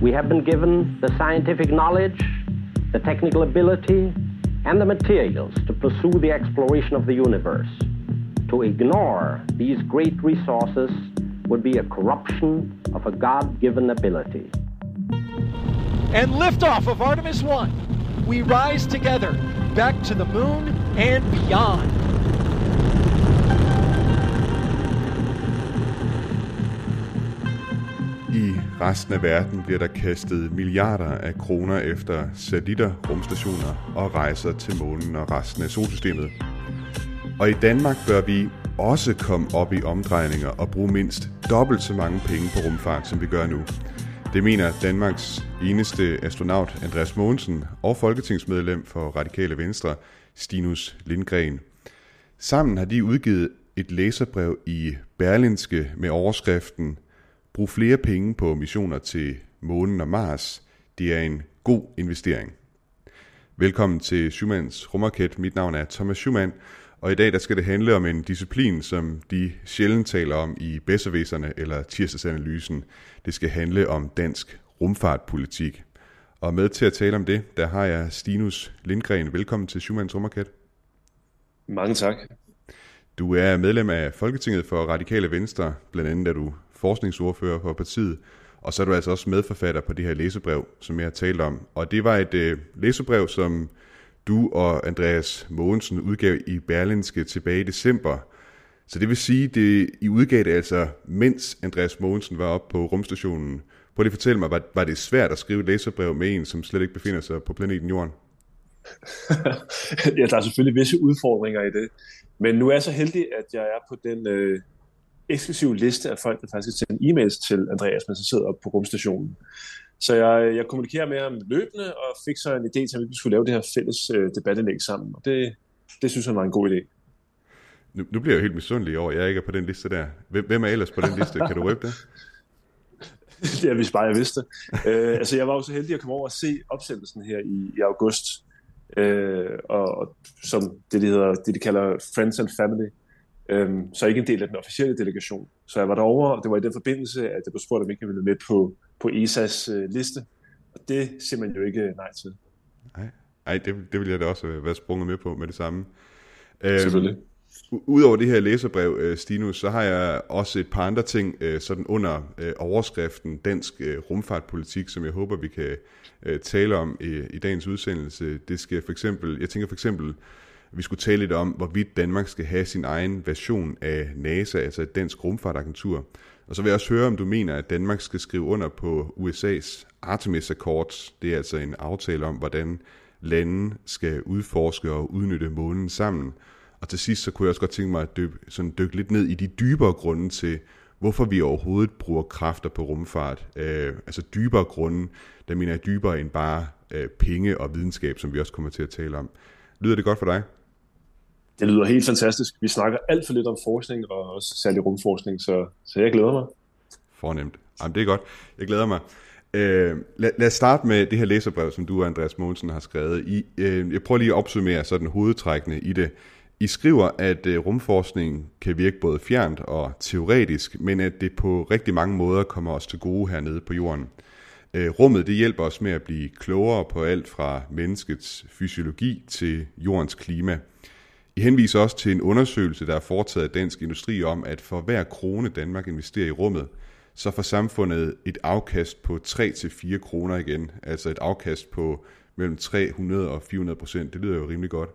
We have been given the scientific knowledge, the technical ability, and the materials to pursue the exploration of the universe. To ignore these great resources would be a corruption of a God given ability. And liftoff of Artemis 1. We rise together back to the moon and beyond. Resten af verden bliver der kastet milliarder af kroner efter satellitter, rumstationer og rejser til månen og resten af solsystemet. Og i Danmark bør vi også komme op i omdrejninger og bruge mindst dobbelt så mange penge på rumfart, som vi gør nu. Det mener Danmarks eneste astronaut Andreas Mogensen og folketingsmedlem for Radikale Venstre, Stinus Lindgren. Sammen har de udgivet et læserbrev i Berlinske med overskriften Brug flere penge på missioner til månen og Mars. Det er en god investering. Velkommen til Schumanns Rummarket. Mit navn er Thomas Schumann, og i dag der skal det handle om en disciplin, som de sjældent taler om i Besservæserne eller tirsdagsanalysen. Det skal handle om dansk rumfartpolitik. Og med til at tale om det, der har jeg Stinus Lindgren. Velkommen til Schumanns Rummarket. Mange tak. Du er medlem af Folketinget for Radikale Venstre, blandt andet er du forskningsordfører for partiet, og så er du altså også medforfatter på det her læsebrev, som jeg har talt om. Og det var et øh, læsebrev, som du og Andreas Mogensen udgav i Berlinske tilbage i december. Så det vil sige, det I udgav det altså, mens Andreas Mogensen var oppe på rumstationen. Prøv lige at fortælle mig, var, var det svært at skrive et læserbrev med en, som slet ikke befinder sig på planeten Jorden? ja, der er selvfølgelig visse udfordringer i det. Men nu er jeg så heldig, at jeg er på den øh, eksklusive liste af folk, der faktisk kan sende e-mails til Andreas, mens han sidder oppe på rumstationen. Så jeg, jeg kommunikerer med ham løbende, og fik så en idé til, at vi skulle lave det her fælles øh, debatindlæg sammen. Og det, det synes han var en god idé. Nu, nu bliver jeg jo helt misundelig over, at jeg ikke er på den liste der. Hvem, hvem er ellers på den liste? Kan du røbe det? ja, hvis bare jeg vidste. øh, altså, jeg var jo så heldig at komme over og se opsættelsen her i, i august. Øh, og, og som det, de, hedder, det, de kalder Friends and Family. Øhm, så ikke en del af den officielle delegation. Så jeg var derovre, og det var i den forbindelse, at jeg blev spurgt, om ikke jeg ville med på, på ESA's øh, liste. Og det siger man jo ikke nej til. Nej, Ej, det, det vil jeg da også være sprunget med på med det samme. Øhm, Selvfølgelig. Udover det her læserbrev, øh, Stinus, så har jeg også et par andre ting øh, sådan under øh, overskriften Dansk Rumfartpolitik, som jeg håber, vi kan tale om i, i dagens udsendelse. Det skal for eksempel, jeg tænker for eksempel, vi skulle tale lidt om, hvorvidt Danmark skal have sin egen version af NASA, altså et dansk rumfartagentur. Og så vil jeg også høre, om du mener, at Danmark skal skrive under på USA's Artemis Accords. Det er altså en aftale om, hvordan lande skal udforske og udnytte månen sammen. Og til sidst, så kunne jeg også godt tænke mig at dykke, sådan dykke lidt ned i de dybere grunde til, hvorfor vi overhovedet bruger kræfter på rumfart. Øh, altså dybere grunde, der mener jeg dybere end bare øh, penge og videnskab, som vi også kommer til at tale om. Lyder det godt for dig? Det lyder helt fantastisk. Vi snakker alt for lidt om forskning, og også særlig rumforskning, så, så jeg glæder mig. Fornemt. Jamen, det er godt. Jeg glæder mig. Øh, lad, lad os starte med det her læserbrev, som du og Andreas Mogensen har skrevet. I, øh, jeg prøver lige at opsummere sådan hovedtrækkende i det. I skriver, at øh, rumforskning kan virke både fjernt og teoretisk, men at det på rigtig mange måder kommer os til gode hernede på jorden. Øh, rummet det hjælper os med at blive klogere på alt fra menneskets fysiologi til jordens klima. I henviser også til en undersøgelse, der er foretaget af Dansk Industri om, at for hver krone Danmark investerer i rummet, så får samfundet et afkast på 3-4 kroner igen. Altså et afkast på mellem 300 og 400 procent. Det lyder jo rimelig godt.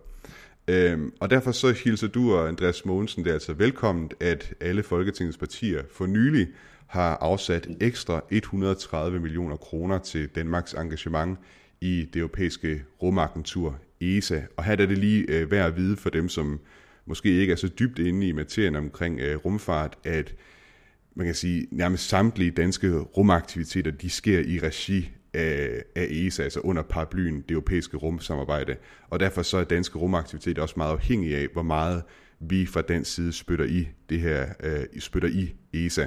Øhm, og derfor så hilser du og Andreas Mogensen det er altså velkomment, at alle Folketingets partier for nylig har afsat ekstra 130 millioner kroner til Danmarks engagement i det europæiske rumagentur ESA. Og her er det lige øh, værd at vide for dem, som måske ikke er så dybt inde i materien omkring øh, rumfart, at man kan sige, nærmest samtlige danske rumaktiviteter, de sker i regi af, af ESA, altså under paraplyen det europæiske rumsamarbejde. Og derfor så er danske rumaktiviteter også meget afhængige af, hvor meget vi fra den side spytter i det her, øh, spytter i ESA.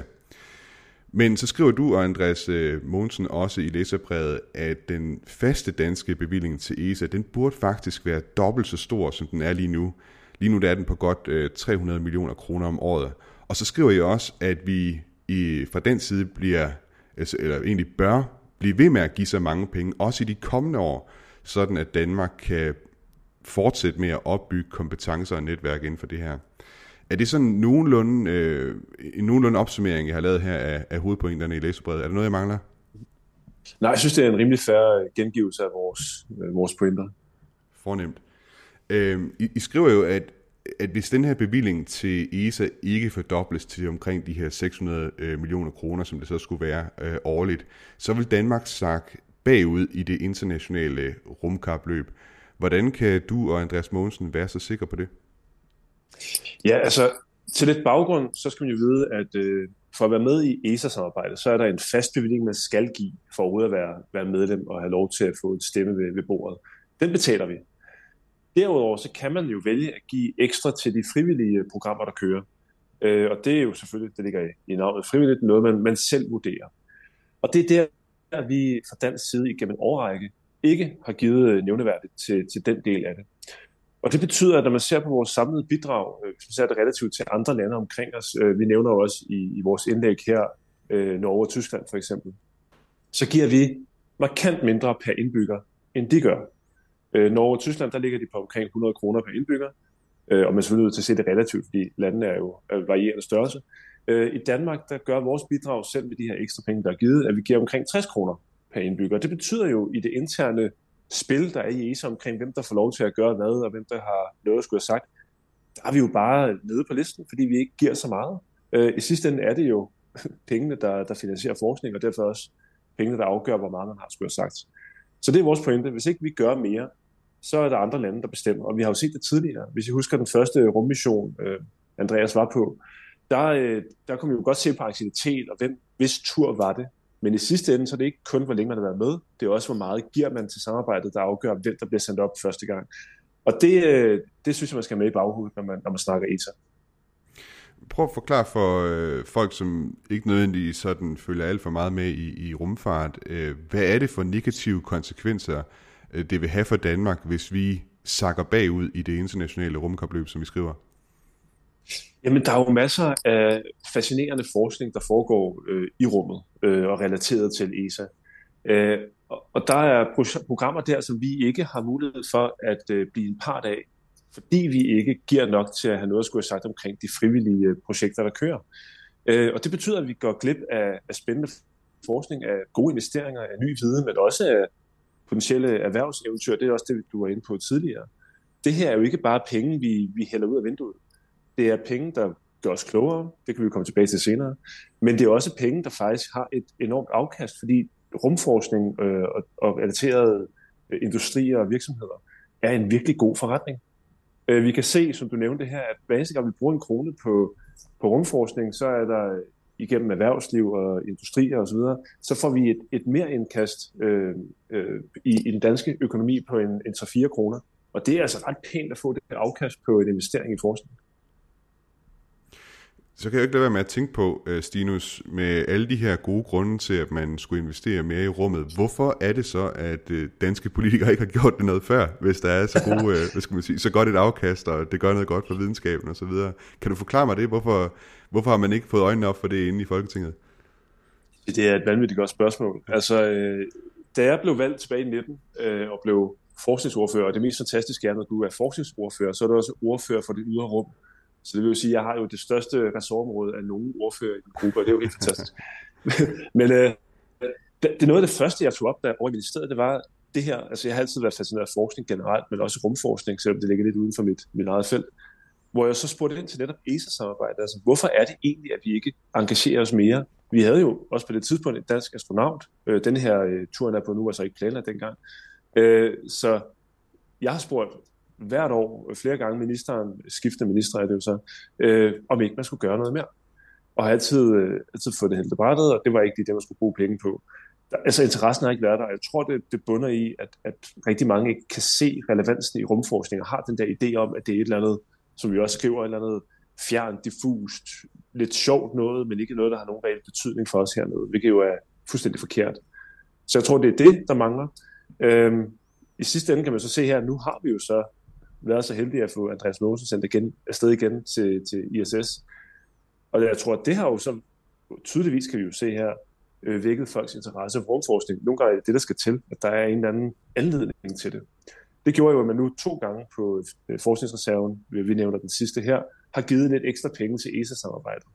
Men så skriver du og Andreas øh, Mogensen også i læserbrevet, at den faste danske bevilling til ESA, den burde faktisk være dobbelt så stor, som den er lige nu. Lige nu der er den på godt øh, 300 millioner kroner om året. Og så skriver I også, at vi i, fra den side bliver, altså, eller egentlig bør blive ved med at give så mange penge, også i de kommende år, sådan at Danmark kan fortsætte med at opbygge kompetencer og netværk inden for det her. Er det sådan nogenlunde, øh, en nogenlunde opsummering, jeg har lavet her af, af hovedpointerne i læsebrevet? Er der noget, jeg mangler? Nej, jeg synes, det er en rimelig færre gengivelse af vores, øh, vores pointer. Fornemt. Øh, I, I skriver jo, at, at hvis den her bevilling til ESA ikke fordobles til omkring de her 600 øh, millioner kroner, som det så skulle være øh, årligt, så vil Danmark sagt bagud i det internationale rumkapløb. Hvordan kan du og Andreas Mogensen være så sikre på det? Ja, altså til lidt baggrund, så skal man jo vide, at øh, for at være med i ESA-samarbejdet, så er der en fast bevilling, man skal give for overhovedet at være, være medlem og have lov til at få et stemme ved, ved bordet. Den betaler vi. Derudover så kan man jo vælge at give ekstra til de frivillige øh, programmer, der kører. Øh, og det er jo selvfølgelig, det ligger i, i navnet frivilligt, noget man, man selv vurderer. Og det er der, at vi fra dansk side igennem en årrække ikke har givet øh, nævneværdigt til, til den del af det. Og det betyder, at når man ser på vores samlede bidrag, øh, hvis man ser det relativt til andre lande omkring os, øh, vi nævner også i, i vores indlæg her, øh, Norge og Tyskland for eksempel, så giver vi markant mindre per indbygger, end de gør. Norge og Tyskland, der ligger de på omkring 100 kroner per indbygger, og man er selvfølgelig nødt til at se det relativt, fordi landene er jo varierende størrelse. I Danmark, der gør vores bidrag selv med de her ekstra penge, der er givet, at vi giver omkring 60 kroner per indbygger. Det betyder jo i det interne spil, der er i ESA omkring, hvem der får lov til at gøre hvad, og hvem der har noget at skulle have sagt, der er vi jo bare nede på listen, fordi vi ikke giver så meget. Øh, I sidste ende er det jo pengene, der, der finansierer forskning, og derfor også pengene, der afgør, hvor meget man har skulle have sagt. Så det er vores pointe. Hvis ikke vi gør mere, så er der andre lande, der bestemmer. Og vi har jo set det tidligere. Hvis I husker den første rummission, øh, Andreas var på, der, øh, der kunne vi jo godt se på aktivitet, og hvem, hvis tur var det. Men i sidste ende, så er det ikke kun, hvor længe man har været med, det er også, hvor meget giver man til samarbejdet, der afgør, hvem der bliver sendt op første gang. Og det, øh, det synes jeg, man skal have med i baghovedet, når man, når man snakker ETA. Prøv at forklare for øh, folk, som ikke nødvendigvis sådan følger alt for meget med i, i rumfart, øh, hvad er det for negative konsekvenser, øh, det vil have for Danmark, hvis vi sakker bagud i det internationale rumkapløb, som vi skriver? Jamen, der er jo masser af fascinerende forskning, der foregår øh, i rummet øh, og relateret til ESA. Øh, og der er programmer der, som vi ikke har mulighed for at øh, blive en part af, fordi vi ikke giver nok til at have noget at skulle have sagt omkring de frivillige øh, projekter, der kører. Øh, og det betyder, at vi går glip af, af spændende forskning, af gode investeringer, af ny viden, men også af potentielle erhvervseventyr. Det er også det, du var inde på tidligere. Det her er jo ikke bare penge, vi, vi hælder ud af vinduet. Det er penge, der gør os klogere, det kan vi komme tilbage til senere, men det er også penge, der faktisk har et enormt afkast, fordi rumforskning øh, og, og relaterede øh, industrier og virksomheder er en virkelig god forretning. Øh, vi kan se, som du nævnte her, at hver eneste gang vi bruger en krone på, på rumforskning, så er der igennem erhvervsliv og industrier osv., så får vi et, et mere indkast øh, øh, i, i den danske økonomi på en, en 3-4 kroner. Og det er altså ret pænt at få det afkast på en investering i forskning. Så kan jeg ikke lade være med at tænke på, øh, Stinus, med alle de her gode grunde til, at man skulle investere mere i rummet. Hvorfor er det så, at øh, danske politikere ikke har gjort det noget før, hvis der er så, gode, øh, hvad skal man sige, så godt et afkast, og det gør noget godt for videnskaben osv.? Kan du forklare mig det? Hvorfor, hvorfor har man ikke fået øjnene op for det inde i Folketinget? Det er et vanvittigt godt spørgsmål. Altså, da jeg blev valgt tilbage i 19 og blev forskningsordfører, og det mest fantastiske er, når du er forskningsordfører, så er du også ordfører for det ydre rum. Så det vil jo sige, at jeg har jo det største ressortområde af nogen ordfører i den gruppe, og det er jo helt fantastisk. Men øh, det, det er noget af det første, jeg tog op der over i ministeriet, det var det her, altså jeg har altid været fascineret af forskning generelt, men også rumforskning, selvom det ligger lidt uden for mit, mit eget felt. Hvor jeg så spurgte ind til netop ESA-samarbejdet, altså hvorfor er det egentlig, at vi ikke engagerer os mere? Vi havde jo også på det tidspunkt en dansk astronaut. Øh, den her øh, der er på nu, altså ikke planlagt dengang. Øh, så jeg har spurgt hvert år, flere gange ministeren, skiftende minister er det jo så, øh, om ikke man skulle gøre noget mere. Og har altid, øh, altid fået det helt brættet, og det var ikke det, man skulle bruge penge på. Der, altså interessen har ikke været der, jeg tror, det, det bunder i, at, at rigtig mange ikke kan se relevansen i rumforskning, og har den der idé om, at det er et eller andet, som vi også skriver, et eller andet fjern, diffust, lidt sjovt noget, men ikke noget, der har nogen reel betydning for os hernede, hvilket jo er fuldstændig forkert. Så jeg tror, det er det, der mangler. Øhm, I sidste ende kan man så se her, nu har vi jo så været så heldig at få Andreas Mogensen sendt igen, afsted igen til, til ISS. Og jeg tror, at det har jo som tydeligvis kan vi jo se her, øh, vækket folks interesse for rumforskning. Nogle gange er det det, der skal til, at der er en eller anden anledning til det. Det gjorde jo, at man nu to gange på øh, forskningsreserven, øh, vi nævner den sidste her, har givet lidt ekstra penge til ESA-samarbejdet.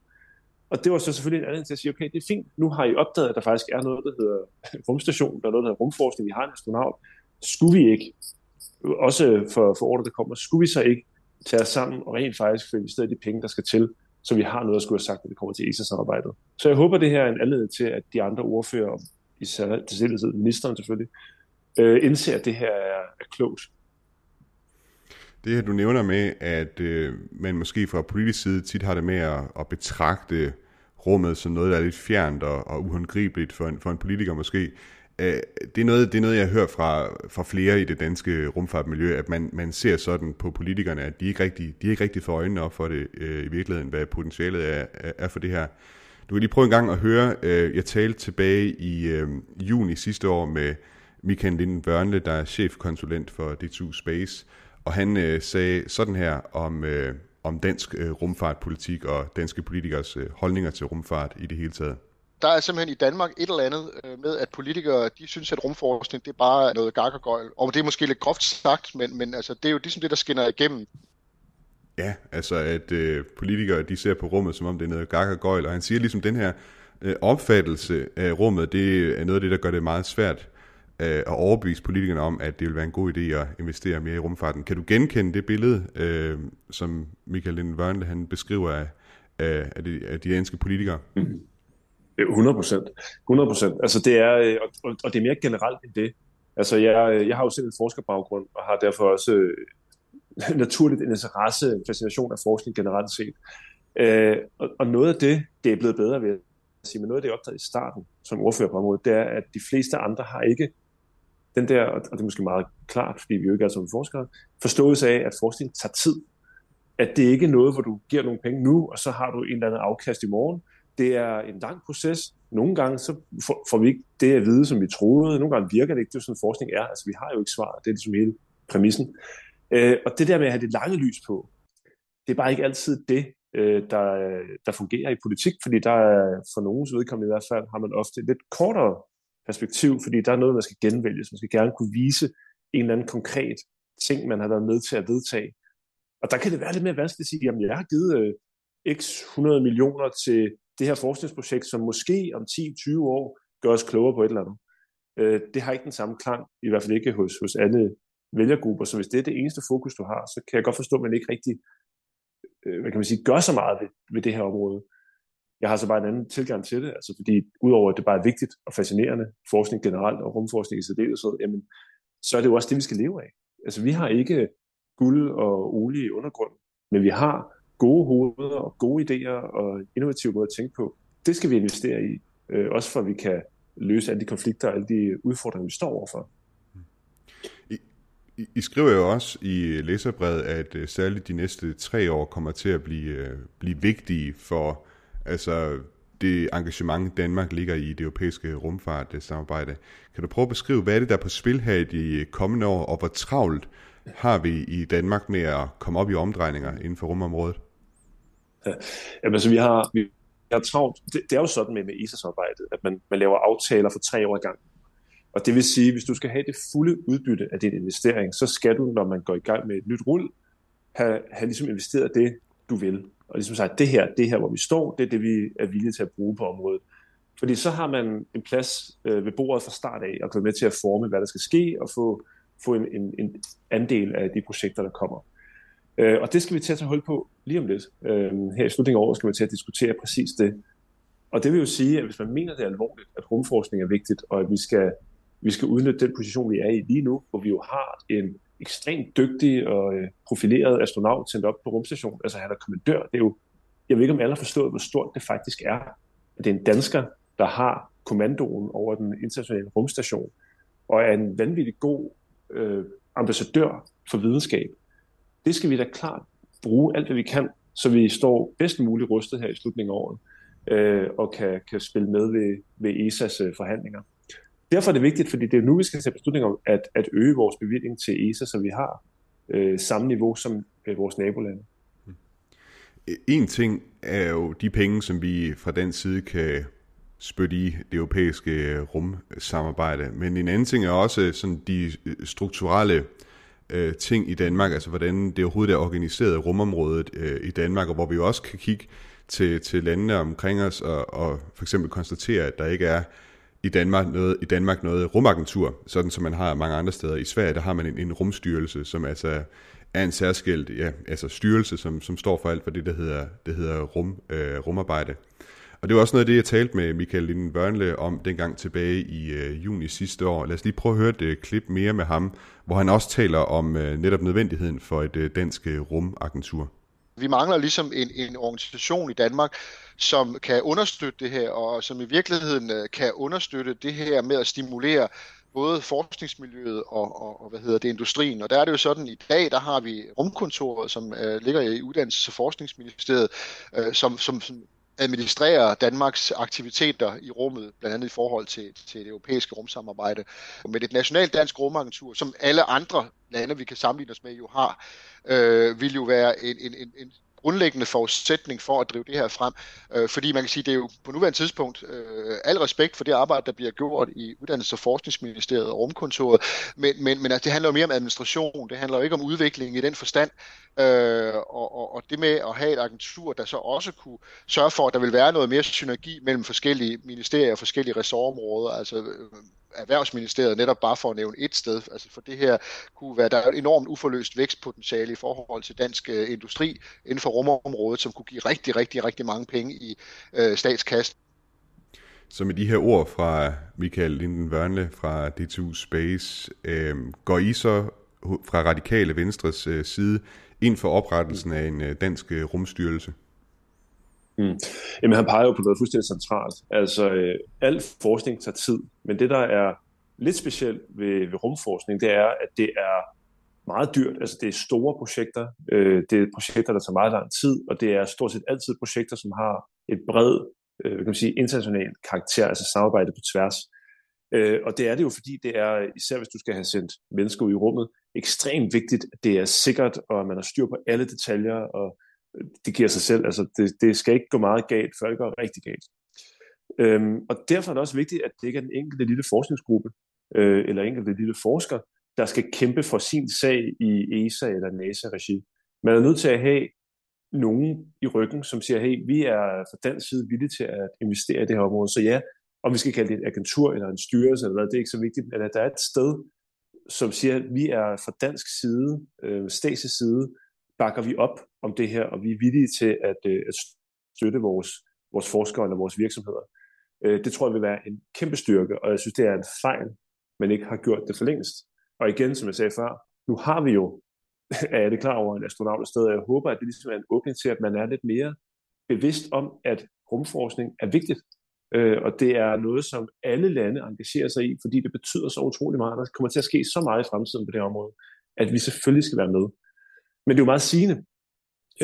Og det var så selvfølgelig en anden til at sige, okay, det er fint, nu har I opdaget, at der faktisk er noget, der hedder rumstation, der er noget, der hedder rumforskning, vi har en astronaut. Skulle vi ikke, også for, for året, der kommer, skulle vi så ikke tage os sammen og rent faktisk få investeret de penge, der skal til, så vi har noget at skulle have sagt, når det kommer til ESA-samarbejdet. Så jeg håber, det her er en anledning til, at de andre ordfører, især til selvhed ministeren selvfølgelig, øh, indser, at det her er, er klogt. Det her, du nævner med, at øh, man måske fra politisk side tit har det med at, at betragte rummet som noget, der er lidt fjernt og, og uhåndgribeligt for en, for en politiker måske. Øh, det, er noget, det er noget, jeg hører fra, fra flere i det danske rumfartmiljø, at man, man ser sådan på politikerne, at de ikke rigtig, de ikke rigtig får øjnene op for det øh, i virkeligheden, hvad potentialet er, er for det her. Du kan lige prøve en gang at høre, øh, jeg talte tilbage i øh, juni sidste år med Michael Linden Børnle, der er chefkonsulent for D2 Space, og han øh, sagde sådan her om, øh, om dansk øh, rumfartpolitik og danske politikers øh, holdninger til rumfart i det hele taget. Der er simpelthen i Danmark et eller andet øh, med, at politikere de synes, at rumforskning det er bare noget gakkergøjl. Og det er måske lidt groft sagt, men, men altså, det er jo ligesom det, der skinner igennem. Ja, altså at øh, politikere de ser på rummet, som om det er noget gakkergøjl, og han siger ligesom, den her øh, opfattelse af rummet, det er noget af det, der gør det meget svært øh, at overbevise politikerne om, at det vil være en god idé at investere mere i rumfarten. Kan du genkende det billede, øh, som Michael Linden Wørnle, han beskriver af, af, af, de, af de danske politikere? Mm. Øh, 100 procent. 100 procent. Altså det er, øh, og, og det er mere generelt end det. Altså jeg, øh, jeg har jo selv en forskerbaggrund, og har derfor også øh, naturligt en interesse, en fascination af forskning generelt set. Øh, og, og noget af det, det er blevet bedre ved at sige, men noget af det, jeg opdagede i starten som ordfører på området, det er, at de fleste andre har ikke den der, og det er måske meget klart, fordi vi jo ikke er som forskere, forståelse af, at forskning tager tid. At det ikke er noget, hvor du giver nogle penge nu, og så har du en eller anden afkast i morgen. Det er en lang proces. Nogle gange så får vi ikke det at vide, som vi troede. Nogle gange virker det ikke. Det er sådan, forskning er. Altså, vi har jo ikke svar. Det er ligesom hele præmissen. Øh, og det der med at have det lange lys på, det er bare ikke altid det, øh, der, der fungerer i politik, fordi der er, for nogens vedkommende i hvert fald, har man ofte et lidt kortere perspektiv, fordi der er noget, man skal genvælges. Man skal gerne kunne vise en eller anden konkret ting, man har været med til at vedtage. Og der kan det være lidt mere vanskeligt at sige, jamen jeg har givet øh, x 100 millioner til det her forskningsprojekt, som måske om 10-20 år gør os klogere på et eller andet. Øh, det har ikke den samme klang, i hvert fald ikke hos, hos alle vælgergrupper, så hvis det er det eneste fokus, du har, så kan jeg godt forstå, at man ikke rigtig øh, hvad kan man sige, gør så meget ved, ved det her område. Jeg har så bare en anden tilgang til det, altså fordi udover at det bare er vigtigt og fascinerende, forskning generelt og rumforskning i særdeleshed, jamen, så er det jo også det, vi skal leve af. Altså vi har ikke guld og olie i undergrunden, men vi har gode hoveder og gode idéer og innovative måder at tænke på. Det skal vi investere i, øh, også for at vi kan løse alle de konflikter og alle de udfordringer, vi står overfor. I, I, I skriver jo også i læserbrevet, at uh, særligt de næste tre år kommer til at blive, øh, blive vigtige for altså det engagement, Danmark ligger i det europæiske rumfartsamarbejde. Kan du prøve at beskrive, hvad er det, der er på spil her i de kommende år, og hvor travlt har vi i Danmark med at komme op i omdrejninger inden for rumområdet? Ja, jamen, altså, vi har, vi har travlt. Det, det er jo sådan med, med ESA-samarbejdet, at man, man laver aftaler for tre år i gang. Og det vil sige, at hvis du skal have det fulde udbytte af din investering, så skal du, når man går i gang med et nyt rul, have, have ligesom investeret det, du vil og ligesom sagt, det her, det her, hvor vi står, det er det, vi er villige til at bruge på området. Fordi så har man en plads øh, ved bordet fra start af, og kan være med til at forme, hvad der skal ske, og få, få en, en, en andel af de projekter, der kommer. Øh, og det skal vi til at tage hul på lige om lidt. Øh, her i slutningen af året skal vi til at diskutere præcis det. Og det vil jo sige, at hvis man mener, det er alvorligt, at rumforskning er vigtigt, og at vi skal, vi skal udnytte den position, vi er i lige nu, hvor vi jo har en ekstremt dygtig og øh, profileret astronaut sendt op på rumstationen. Altså han er kommandør. Det er jo, jeg ved ikke, om alle har forstået, hvor stort det faktisk er. At det er en dansker, der har kommandoen over den internationale rumstation, og er en vanvittig god øh, ambassadør for videnskab. Det skal vi da klart bruge alt, hvad vi kan, så vi står bedst muligt rustet her i slutningen af året, øh, og kan, kan spille med ved, ved ESA's øh, forhandlinger. Derfor er det vigtigt, fordi det er nu, vi skal tage beslutninger om at, at øge vores bevilling til ESA, så vi har øh, samme niveau som øh, vores nabolande. Øh, en ting er jo de penge, som vi fra den side kan spytte i det europæiske øh, rumsamarbejde. Men en anden ting er også øh, sådan de strukturelle øh, øh, ting i Danmark, altså hvordan det overhovedet er organiseret rumområdet øh, i Danmark, og hvor vi jo også kan kigge til, til landene omkring os og, og for eksempel konstatere, at der ikke er i Danmark noget, i Danmark noget rumagentur, sådan som man har mange andre steder. I Sverige der har man en, en rumstyrelse, som altså er en særskilt ja, altså styrelse, som, som står for alt for det, der hedder, det hedder rum, øh, rumarbejde. Og det var også noget af det, jeg talte med Michael Linden Børnle om dengang tilbage i øh, juni sidste år. Lad os lige prøve at høre et øh, klip mere med ham, hvor han også taler om øh, netop nødvendigheden for et øh, dansk øh, rumagentur. Vi mangler ligesom en, en organisation i Danmark, som kan understøtte det her, og som i virkeligheden øh, kan understøtte det her med at stimulere både forskningsmiljøet og, og, og hvad hedder det, industrien. Og der er det jo sådan, i dag, der har vi rumkontoret, som øh, ligger i Uddannelses- og Forskningsministeriet, øh, som, som, som administrerer Danmarks aktiviteter i rummet, blandt andet i forhold til, til det europæiske rumsamarbejde. Og med et nationalt dansk rumagentur, som alle andre lande, vi kan sammenligne os med, jo har, øh, vil jo være en, en, en, en grundlæggende forudsætning for at drive det her frem. Øh, fordi man kan sige, det er jo på nuværende tidspunkt øh, al respekt for det arbejde, der bliver gjort i Uddannelses- og Forskningsministeriet og Rumkontoret, men, men, men altså, det handler jo mere om administration, det handler jo ikke om udvikling i den forstand, øh, og, og, og det med at have et agentur, der så også kunne sørge for, at der vil være noget mere synergi mellem forskellige ministerier og forskellige ressortområder, altså øh, Erhvervsministeriet, netop bare for at nævne et sted. Altså for det her kunne være, der er et enormt uforløst vækstpotentiale i forhold til dansk øh, industri inden for rumområdet, som kunne give rigtig, rigtig, rigtig mange penge i øh, statskassen. Så med de her ord fra Michael Linden Wørnle fra DTU Space, øh, går I så fra radikale venstres øh, side ind for oprettelsen af en øh, dansk øh, rumstyrelse? Mm. Jamen, han peger jo på noget fuldstændig centralt. Altså, øh, al forskning tager tid, men det, der er lidt specielt ved, ved rumforskning, det er, at det er meget dyrt. Altså, det er store projekter. Øh, det er projekter, der tager meget lang tid, og det er stort set altid projekter, som har et bred, øh, kan man sige, international karakter, altså samarbejde på tværs. Øh, og det er det jo, fordi det er, især hvis du skal have sendt mennesker ud i rummet, ekstremt vigtigt, at det er sikkert, og at man har styr på alle detaljer, og det giver sig selv. Altså, det, det skal ikke gå meget galt, før det går rigtig galt. Øhm, og derfor er det også vigtigt, at det ikke er den enkelte lille forskningsgruppe, øh, eller enkelte lille forsker, der skal kæmpe for sin sag i ESA eller NASA-regi. Man er nødt til at have nogen i ryggen, som siger, hey, vi er fra dansk side villige til at investere i det her område. Så ja, om vi skal kalde det et agentur eller en styrelse, eller hvad, det er ikke så vigtigt, men at der er et sted, som siger, at vi er fra dansk side, øh, statslig side, bakker vi op om det her, og vi er villige til at, øh, at støtte vores, vores forskere eller vores virksomheder. Øh, det tror jeg vil være en kæmpe styrke, og jeg synes, det er en fejl, man ikke har gjort det for længst. Og igen, som jeg sagde før, nu har vi jo, er det klar over, en astronaut et sted, og jeg håber, at det ligesom er en åbning til, at man er lidt mere bevidst om, at rumforskning er vigtigt. Øh, og det er noget, som alle lande engagerer sig i, fordi det betyder så utrolig meget. Der kommer til at ske så meget i fremtiden på det her område, at vi selvfølgelig skal være med. Men det er jo meget sigende.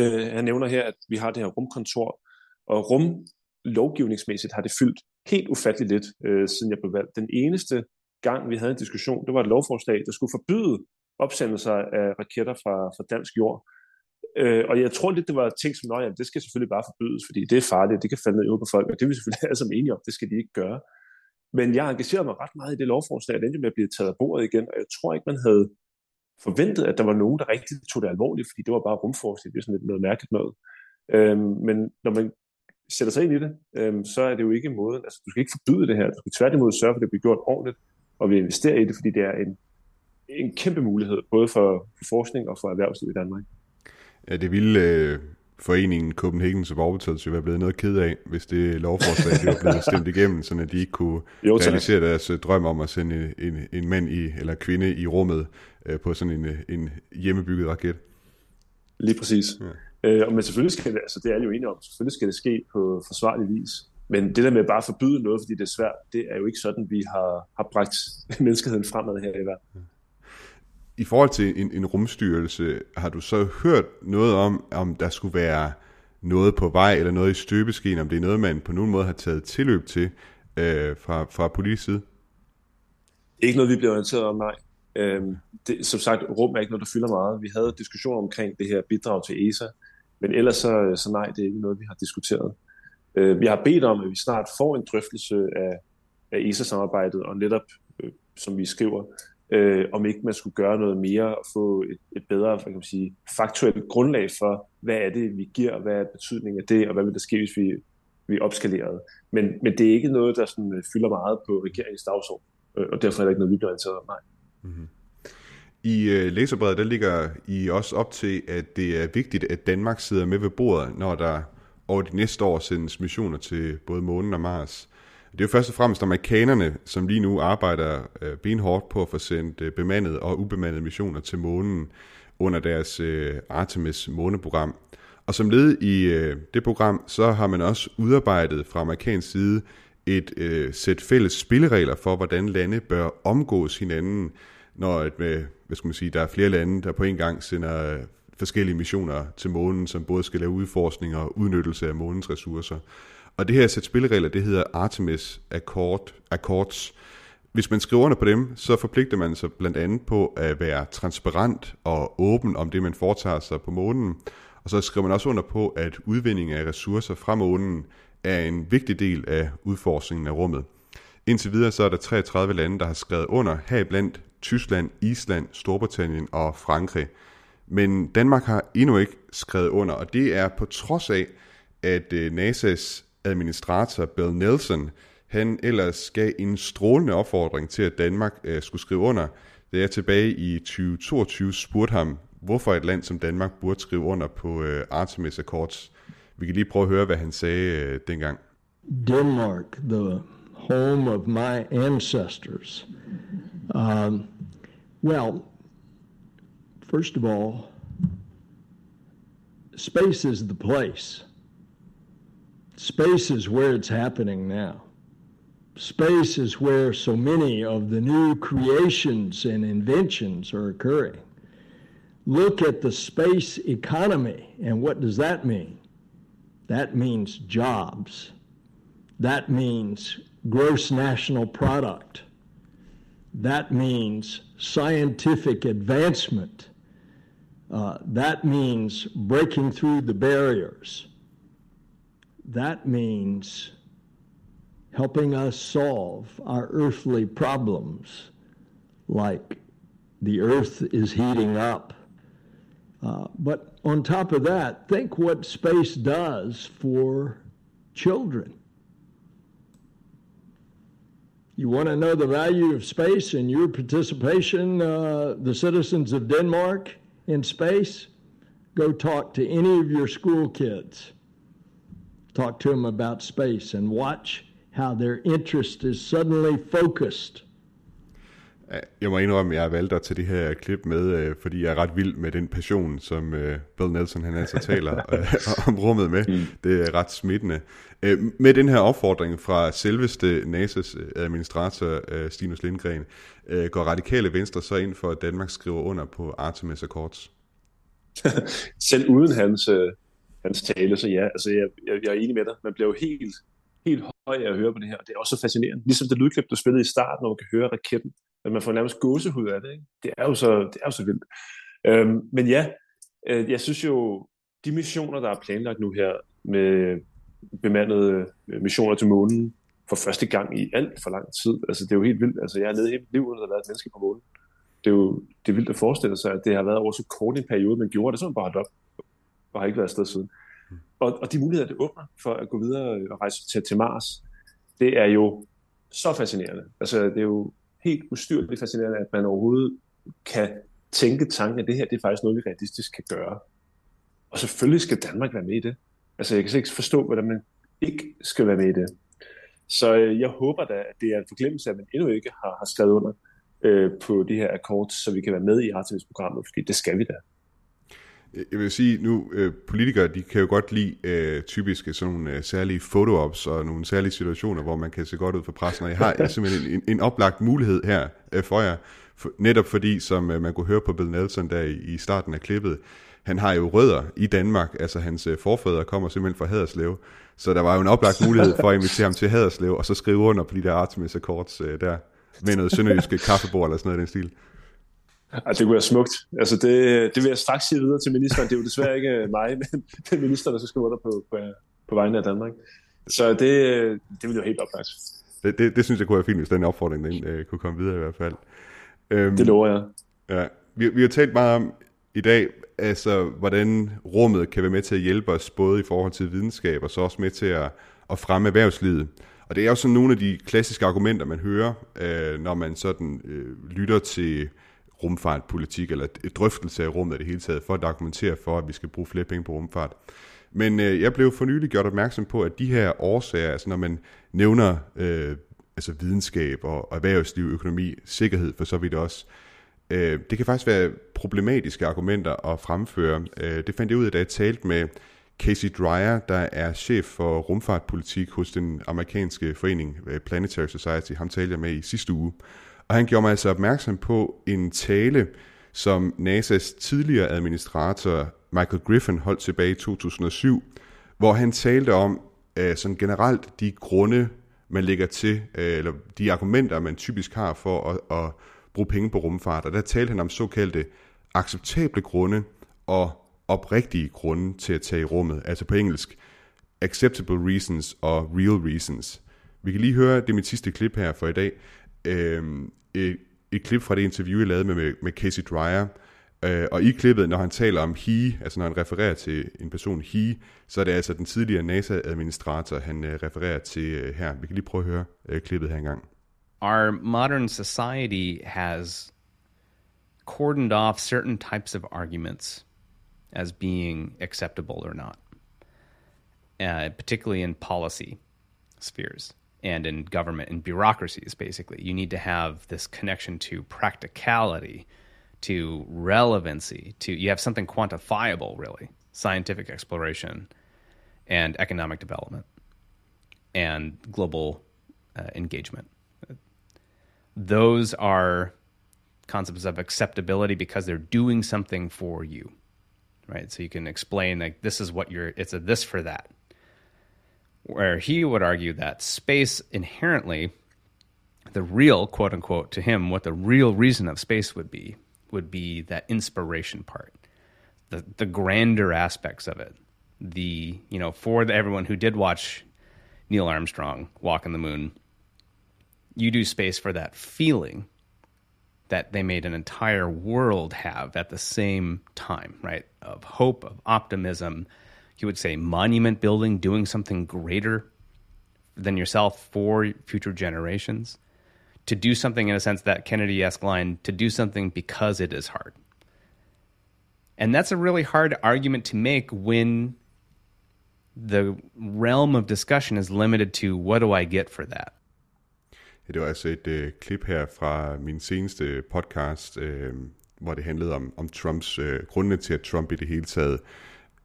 Øh, han nævner her, at vi har det her rumkontor, og rum lovgivningsmæssigt har det fyldt helt ufatteligt lidt, øh, siden jeg blev valgt. Den eneste gang, vi havde en diskussion, det var et lovforslag, der skulle forbyde opsendelser af raketter fra, fra dansk jord. Øh, og jeg tror lidt, det var ting som, at det skal selvfølgelig bare forbydes, fordi det er farligt, det kan falde ned ud på folk, og det er vi selvfølgelig alle sammen enige om, det skal de ikke gøre. Men jeg engagerede mig ret meget i det lovforslag, det endte med at blive taget af bordet igen, og jeg tror ikke, man havde forventet, at der var nogen, der rigtig tog det alvorligt, fordi det var bare rumforskning, det er sådan lidt noget mærkeligt noget. Øhm, men når man sætter sig ind i det, øhm, så er det jo ikke måden, altså du skal ikke forbyde det her, du skal tværtimod sørge for, at det bliver gjort ordentligt, og vi investerer i det, fordi det er en, en kæmpe mulighed, både for, for forskning og for erhvervsliv i Danmark. Ja, det ville øh, foreningen Copenhagen Suborbitals jo være blevet noget ked af, hvis det lovforslag det var blevet stemt igennem, så de ikke kunne jo, realisere deres øh, drøm om at sende en, en mand i, eller kvinde i rummet øh, på sådan en, en hjemmebygget raket. Lige præcis. Ja. Øh, men selvfølgelig skal det, altså det er jo enige om, selvfølgelig skal det ske på forsvarlig vis. Men det der med bare at forbyde noget, fordi det er svært, det er jo ikke sådan, vi har, har bragt menneskeheden fremad her i verden. I forhold til en, en rumstyrelse, har du så hørt noget om, om der skulle være noget på vej, eller noget i støbeskeen, om det er noget, man på nogen måde har taget tilløb til øh, fra, fra politisk side? Ikke noget, vi bliver orienteret om, nej. Øhm, det, som sagt, rum er ikke noget, der fylder meget. Vi havde diskussion omkring det her bidrag til ESA, men ellers så, så nej, det er ikke noget, vi har diskuteret. Øh, vi har bedt om, at vi snart får en drøftelse af, af ESA-samarbejdet, og netop, øh, som vi skriver, øh, om ikke man skulle gøre noget mere og få et, et bedre hvad kan man sige, faktuelt grundlag for, hvad er det, vi giver, hvad er betydningen af det, og hvad vil der ske, hvis vi, vi opskalerede. Men, men det er ikke noget, der sådan, øh, fylder meget på regeringens dagsorden, øh, og derfor er der ikke noget, vi bliver orienteret om. Nej. Mm-hmm. I øh, læserbrevet, der ligger I også op til, at det er vigtigt, at Danmark sidder med ved bordet, når der over de næste år sendes missioner til både månen og Mars. Det er jo først og fremmest amerikanerne, som lige nu arbejder øh, benhårdt på at få sendt øh, bemandede og ubemandede missioner til månen under deres øh, Artemis måneprogram. Og som led i øh, det program, så har man også udarbejdet fra amerikansk side et øh, sæt fælles spilleregler for, hvordan lande bør omgås hinanden, når et, med, hvad skal man sige, der er flere lande, der på en gang sender øh, forskellige missioner til månen, som både skal lave udforskning og udnyttelse af månens ressourcer. Og det her sæt spilleregler, det hedder Artemis Accord, Accords. Hvis man skriver under på dem, så forpligter man sig blandt andet på at være transparent og åben om det, man foretager sig på månen. Og så skriver man også under på, at udvinding af ressourcer fra månen er en vigtig del af udforskningen af rummet. Indtil videre så er der 33 lande, der har skrevet under, heriblandt Tyskland, Island, Storbritannien og Frankrig. Men Danmark har endnu ikke skrevet under, og det er på trods af, at øh, NASA's administrator Bill Nelson, han ellers gav en strålende opfordring til, at Danmark øh, skulle skrive under, da jeg tilbage i 2022 spurgte ham, hvorfor et land som Danmark burde skrive under på øh, Artemis Accords. Vi kan lige prøve at høre, hvad han sagde øh, dengang. Denmark, the home of my ancestors. Um, well, first of all, space is the place. Space is where it's happening now. Space is where so many of the new creations and inventions are occurring. Look at the space economy, and what does that mean? That means jobs. That means gross national product. That means scientific advancement. Uh, that means breaking through the barriers that means helping us solve our earthly problems, like the earth is heating up. Uh, but on top of that, think what space does for children. You want to know the value of space and your participation, uh, the citizens of Denmark, in space? Go talk to any of your school kids talk to them about space and watch how their interest is suddenly focused. Jeg må indrømme, at jeg valgt at tage det her klip med, øh, fordi jeg er ret vild med den passion, som øh, Bill Nelson han altså taler øh, om rummet med. Mm. Det er ret smittende. Med den her opfordring fra selveste NASA's administrator Stinus Lindgren, går radikale venstre så ind for, at Danmark skriver under på Artemis Accords? Selv uden hans hans tale, så ja, altså jeg, jeg, jeg er enig med dig. Man bliver jo helt, helt høj af at høre på det her, og det er også så fascinerende. Ligesom det lydklip, du spillede i starten, hvor man kan høre raketten, at man får nærmest gåsehud af det, ikke? Det er jo så, det er jo så vildt. Øhm, men ja, øh, jeg synes jo, de missioner, der er planlagt nu her, med bemandede øh, missioner til månen, for første gang i alt for lang tid. Altså, det er jo helt vildt. Altså, jeg har levet hele mit liv, uden at der har været et menneske på månen. Det er jo det er vildt at forestille sig, at det har været over så kort en periode, man gjorde det, så man bare op og har ikke været afsted siden. Mm. Og, og de muligheder, det åbner for at gå videre og rejse til, til Mars, det er jo så fascinerende. Altså, det er jo helt ustyrligt fascinerende, at man overhovedet kan tænke tanken, at det her det er faktisk noget, vi realistisk kan gøre. Og selvfølgelig skal Danmark være med i det. Altså, jeg kan ikke forstå, hvordan man ikke skal være med i det. Så øh, jeg håber da, at det er en forglemmelse, at man endnu ikke har, har skrevet under øh, på de her akkord, så vi kan være med i Artemis-programmet, fordi det skal vi da. Jeg vil sige nu, øh, politikere, de kan jo godt lide øh, typisk sådan nogle øh, særlige photo-ops og nogle særlige situationer, hvor man kan se godt ud for pressen, og jeg har simpelthen en, en oplagt mulighed her øh, for jer, for, netop fordi, som øh, man kunne høre på Bill Nelson der i, i starten af klippet, han har jo rødder i Danmark, altså hans øh, forfædre kommer simpelthen fra Haderslev, så der var jo en oplagt mulighed for at invitere ham til Haderslev, og så skrive under på de der Artemis Accords øh, der, med noget sønderjyske kaffebord eller sådan noget i den stil. Altså, det kunne være smukt. Altså, det, det vil jeg straks sige videre til ministeren. Det er jo desværre ikke mig, men det er ministeren, der skal skrive under på, på, på vegne af Danmark. Så det, det vil jo helt oplagt. Det, det, det synes jeg kunne være fint, hvis den opfordring den, øh, kunne komme videre i hvert fald. Øhm, det lover jeg. Ja. Vi, vi har talt meget om i dag, altså hvordan rummet kan være med til at hjælpe os, både i forhold til videnskab, og så også med til at, at fremme erhvervslivet. Og det er jo sådan nogle af de klassiske argumenter, man hører, øh, når man sådan øh, lytter til rumfartpolitik, eller drøftelse af rummet i det hele taget, for at argumentere for, at vi skal bruge flere penge på rumfart. Men øh, jeg blev for nylig gjort opmærksom på, at de her årsager, altså når man nævner øh, altså videnskab og erhvervsliv, økonomi, sikkerhed for så vidt også, øh, det kan faktisk være problematiske argumenter at fremføre. Øh, det fandt jeg ud af, da jeg talte med Casey Dreyer, der er chef for rumfartpolitik hos den amerikanske forening øh, Planetary Society. Ham talte jeg med i sidste uge. Og han gjorde mig altså opmærksom på en tale, som NASA's tidligere administrator Michael Griffin holdt tilbage i 2007, hvor han talte om uh, sådan generelt de grunde, man lægger til, uh, eller de argumenter, man typisk har for at, at bruge penge på rumfart. Og der talte han om såkaldte acceptable grunde og oprigtige grunde til at tage i rummet. Altså på engelsk, acceptable reasons og real reasons. Vi kan lige høre det mit sidste klip her for i dag. Uh, et, et klip fra det interview, jeg lavede med, med Casey Dreyer, Øh, og i klippet, når han taler om he, altså når han refererer til en person he, så er det altså den tidligere NASA-administrator, han øh, refererer til øh, her. Vi kan lige prøve at høre øh, klippet her engang. Our modern society has cordoned off certain types of arguments as being acceptable or not, uh, particularly in policy spheres and in government and bureaucracies, basically. You need to have this connection to practicality – to relevancy to you have something quantifiable really scientific exploration and economic development and global uh, engagement. Those are concepts of acceptability because they're doing something for you right? So you can explain like this is what you're it's a this for that where he would argue that space inherently the real quote unquote to him what the real reason of space would be would be that inspiration part, the the grander aspects of it. The you know for the, everyone who did watch Neil Armstrong walk on the moon, you do space for that feeling that they made an entire world have at the same time, right? Of hope, of optimism. He would say monument building, doing something greater than yourself for future generations to do something in a sense that Kennedy esque line to do something because it is hard. And that's a really hard argument to make when the realm of discussion is limited to what do I get for that? Det var altså et øh, klip her fra min seneste podcast, øh, hvor det handlede om, om Trumps øh, grunde til, at Trump i det hele taget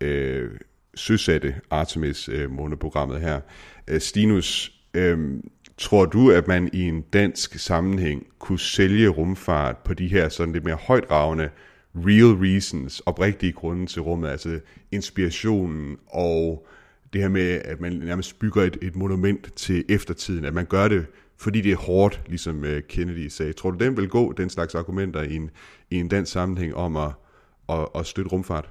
øh, søsatte Artemis-måneprogrammet øh, her. Øh, Stinus, øhm, Tror du, at man i en dansk sammenhæng kunne sælge rumfart på de her sådan lidt mere højdragende real reasons, oprigtige grunde til rummet, altså inspirationen og det her med, at man nærmest bygger et, et monument til eftertiden, at man gør det, fordi det er hårdt, ligesom øh, Kennedy sagde. Tror du, den vil gå, den slags argumenter, i en, i en dansk sammenhæng om at, at, at støtte rumfart?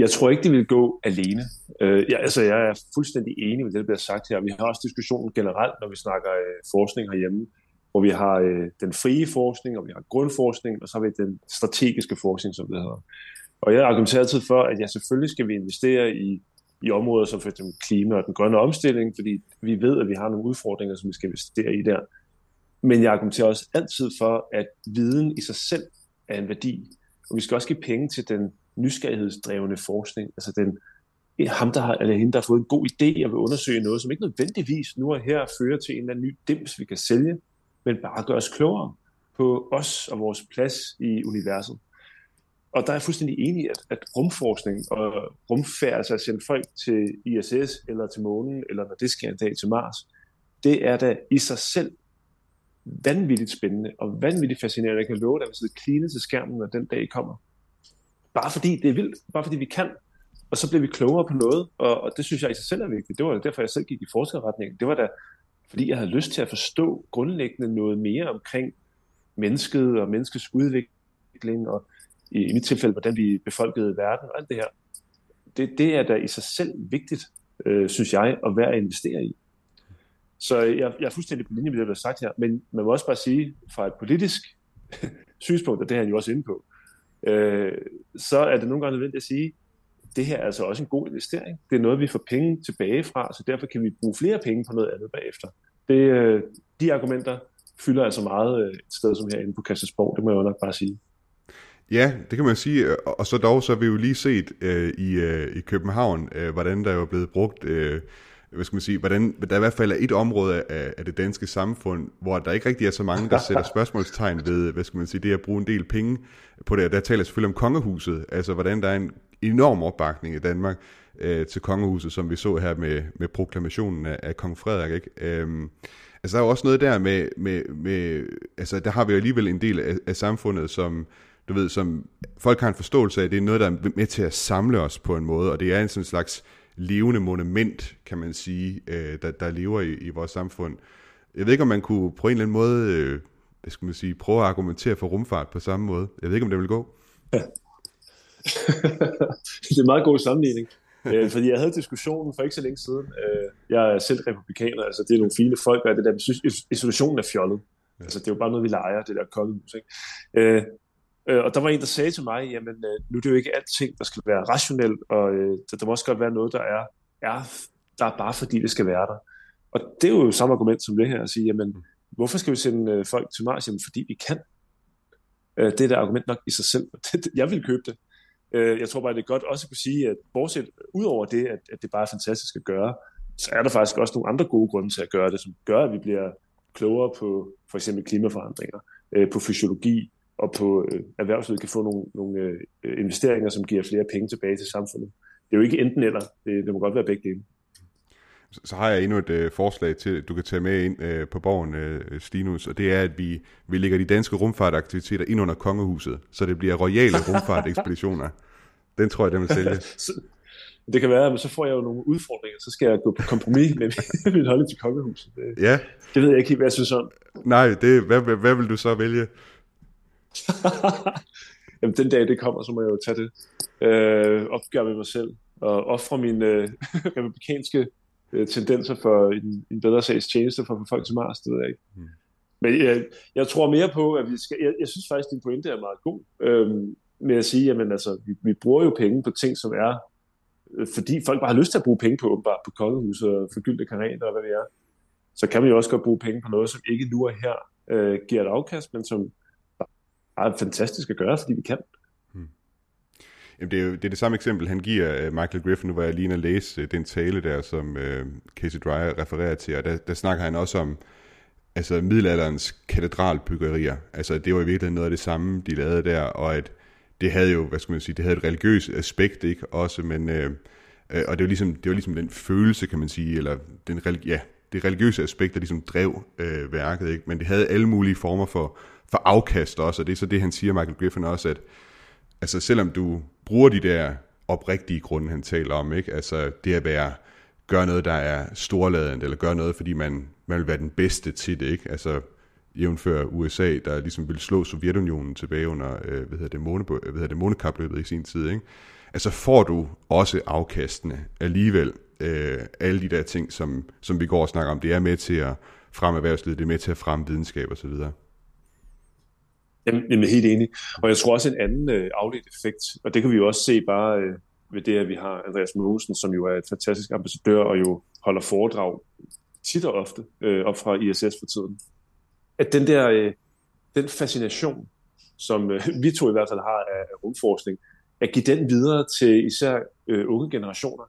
Jeg tror ikke, det vil gå alene. Øh, jeg, altså, jeg er fuldstændig enig med det, der bliver sagt her. Vi har også diskussionen generelt, når vi snakker øh, forskning herhjemme, hvor vi har øh, den frie forskning, og vi har grundforskning, og så har vi den strategiske forskning, som det hedder. Og jeg argumenterer altid for, at ja, selvfølgelig skal vi investere i, i områder som for eksempel klima og den grønne omstilling, fordi vi ved, at vi har nogle udfordringer, som vi skal investere i der. Men jeg argumenterer også altid for, at viden i sig selv er en værdi. Og vi skal også give penge til den nysgerrighedsdrevne forskning. Altså den, eh, ham, der har, eller hende, der har fået en god idé og vil undersøge noget, som ikke nødvendigvis nu er her fører til en eller anden ny dims, vi kan sælge, men bare gør os klogere på os og vores plads i universet. Og der er jeg fuldstændig enig i, at, at rumforskning og rumfærd, altså at sende folk til ISS eller til månen, eller når det sker en dag til Mars, det er da i sig selv vanvittigt spændende og vanvittigt fascinerende. Jeg kan love dig, at vi sidder til skærmen, når den dag kommer bare fordi det er vildt, bare fordi vi kan, og så bliver vi klogere på noget, og, og det synes jeg i sig selv er vigtigt. Det var derfor, jeg selv gik i forskerretningen. Det var da, fordi jeg havde lyst til at forstå grundlæggende noget mere omkring mennesket og menneskets udvikling, og i, i mit tilfælde, hvordan vi befolkede verden og alt det her. Det, det er da i sig selv vigtigt. øh, synes jeg, og værd at investere i. Så jeg, jeg er fuldstændig på linje med det, der er sagt her, men man må også bare sige, fra et politisk synspunkt, og det er han jo også inde på, øh, Øh, så er det nogle gange nødvendigt at sige, det her er altså også en god investering. Det er noget, vi får penge tilbage fra, så derfor kan vi bruge flere penge på noget andet bagefter. Det, øh, de argumenter fylder altså meget øh, et sted som herinde på Christiansborg, det må jeg jo nok bare sige. Ja, det kan man sige, og så dog så har vi jo lige set øh, i, øh, i København, øh, hvordan der er blevet brugt, øh, hvad skal man sige, hvordan der i hvert fald er et område af, af det danske samfund, hvor der ikke rigtig er så mange, der sætter spørgsmålstegn ved, hvad skal man sige, det at bruge en del penge på det, der taler selvfølgelig om kongehuset, altså hvordan der er en enorm opbakning i Danmark øh, til kongehuset, som vi så her med, med proklamationen af, af kong Frederik, ikke? Øhm, altså der er jo også noget der med, med, med altså der har vi jo alligevel en del af, af samfundet, som du ved, som folk har en forståelse af, det er noget, der er med til at samle os på en måde, og det er en sådan slags levende monument, kan man sige, øh, der, der lever i, i vores samfund. Jeg ved ikke, om man kunne på en eller anden måde, øh, hvad skal man sige, prøve at argumentere for rumfart på samme måde. Jeg ved ikke, om det vil gå. Ja. det er en meget god sammenligning. øh, fordi jeg havde diskussionen for ikke så længe siden. Øh, jeg er selv republikaner, altså det er nogle fine folk, og det der, synes, isolationen er fjollet. Ja. Altså det er jo bare noget, vi leger, det der kongehus. Ikke? Øh, Øh, og der var en, der sagde til mig, jamen øh, nu er det jo ikke alting, der skal være rationelt, og øh, der, der må også godt være noget, der er, er, der er bare fordi, det skal være der. Og det er jo samme argument som det her, at sige, jamen hvorfor skal vi sende øh, folk til Mars? Jamen fordi vi kan. Øh, det er da argument nok i sig selv. jeg vil købe det. Øh, jeg tror bare, det er godt også at kunne sige, at bortset ud over det, at, at det bare er fantastisk at gøre, så er der faktisk også nogle andre gode grunde til at gøre det, som gør, at vi bliver klogere på for eksempel klimaforandringer, øh, på fysiologi, og på øh, erhvervslivet kan få nogle, nogle øh, investeringer, som giver flere penge tilbage til samfundet. Det er jo ikke enten eller, det, det må godt være begge dele. Så, så har jeg endnu et øh, forslag til, du kan tage med ind øh, på borgen, øh, Stinus, og det er, at vi, vi lægger de danske rumfartaktiviteter ind under kongehuset, så det bliver royale rumfartekspeditioner. Den tror jeg, den vil sælge. det kan være, men så får jeg jo nogle udfordringer, så skal jeg gå på kompromis med min holdning til kongehuset. Det, ja. det ved jeg ikke helt, hvad jeg synes om. Nej, det, hvad, hvad, hvad vil du så vælge? Jamen, den dag det kommer, så må jeg jo tage det øh, opgør med mig selv og ofre mine øh, republikanske øh, tendenser for en, en bedre sags tjeneste for at få folk til Mars, det ved jeg ikke. Mm. Men jeg, jeg tror mere på, at vi skal... Jeg, jeg synes faktisk, at din pointe er meget god øh, med at sige, at altså, vi, vi bruger jo penge på ting, som er... Øh, fordi folk bare har lyst til at bruge penge på, åbenbart på kongehuset og forgyldte kanaler og hvad det er. Så kan man jo også godt bruge penge på noget, som ikke nu og her øh, giver et afkast, men som bare fantastisk at gøre, fordi vi kan. Hmm. Jamen, det, er jo, det er det samme eksempel, han giver øh, Michael Griffin, nu var jeg lige at læse øh, den tale der, som øh, Casey Dreyer refererer til, og der, der snakker han også om altså middelalderens katedralbyggerier. Altså det var i virkeligheden noget af det samme, de lavede der, og at det havde jo, hvad skal man sige, det havde et religiøst aspekt, ikke også, men, øh, øh og det var, ligesom, det var ligesom den følelse, kan man sige, eller den, ja, det religiøse aspekt, der ligesom drev øh, værket, ikke? men det havde alle mulige former for for afkast også, og det er så det, han siger, Michael Griffin også, at altså, selvom du bruger de der oprigtige grunde, han taler om, ikke? altså det at være, gøre noget, der er storladende, eller gøre noget, fordi man, man vil være den bedste til det, ikke? altså jævnfør USA, der ligesom ville slå Sovjetunionen tilbage under øh, hvad hedder det, måne, hvad hedder det, månekapløbet i sin tid, ikke? altså får du også afkastene alligevel, øh, alle de der ting, som, som vi går og snakker om, det er med til at fremme erhvervslivet, det er med til at fremme videnskab osv. Jamen, jeg er helt enig. Og jeg tror også en anden øh, afledt effekt, og det kan vi jo også se bare øh, ved det, at vi har Andreas Mogensen, som jo er et fantastisk ambassadør og jo holder foredrag tit og ofte øh, op fra ISS for tiden. At den der øh, den fascination, som øh, vi to i hvert fald har af, af rumforskning, at give den videre til især øh, unge generationer.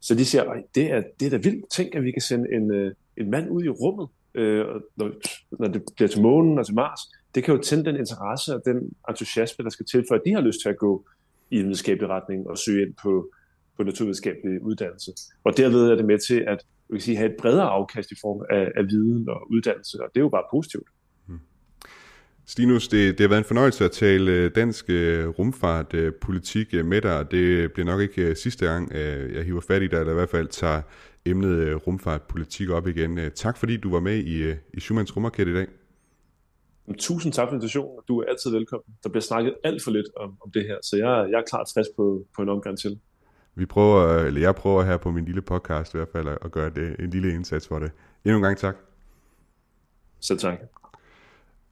Så de siger, at det er, det er da vildt. Tænk, at vi kan sende en, øh, en mand ud i rummet, øh, når, når det bliver til månen og til Mars det kan jo tænde den interesse og den entusiasme, der skal til, for at de har lyst til at gå i en videnskabelig retning og søge ind på, på naturvidenskabelig uddannelse. Og derved er det med til at vi kan sige, have et bredere afkast i form af, af viden og uddannelse, og det er jo bare positivt. Hmm. Stinus, det, det har været en fornøjelse at tale øh, dansk rumfartpolitik rumfart øh, politik med dig, og det bliver nok ikke sidste gang, jeg hiver fat i dig, eller i hvert fald tager emnet rumfartpolitik op igen. Tak fordi du var med i, i Schumanns Rummarked i dag. Tusind tak for invitationen. Du er altid velkommen. Der bliver snakket alt for lidt om, om det her, så jeg, jeg er klart frisk på, på en omgang til. Vi prøver, eller jeg prøver her på min lille podcast i hvert fald at gøre det, en lille indsats for det. Endnu en gang tak. Så tak.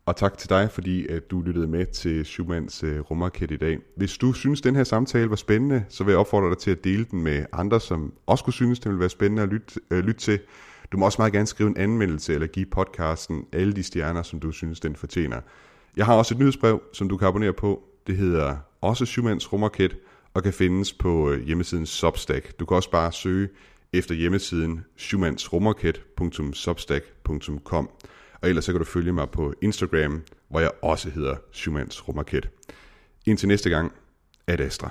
Og tak til dig, fordi at du lyttede med til Schumanns uh, rumraket i dag. Hvis du synes, den her samtale var spændende, så vil jeg opfordre dig til at dele den med andre, som også kunne synes, det ville være spændende at lytte, uh, lytte til. Du må også meget gerne skrive en anmeldelse eller give podcasten alle de stjerner, som du synes, den fortjener. Jeg har også et nyhedsbrev, som du kan abonnere på. Det hedder også Schumanns rumraket og kan findes på øh, hjemmesiden Substack. Du kan også bare søge efter hjemmesiden schumannsrumraket.substack.com. Og ellers så kan du følge mig på Instagram, hvor jeg også hedder Schumanns Rumraket. Indtil næste gang, ad Astra.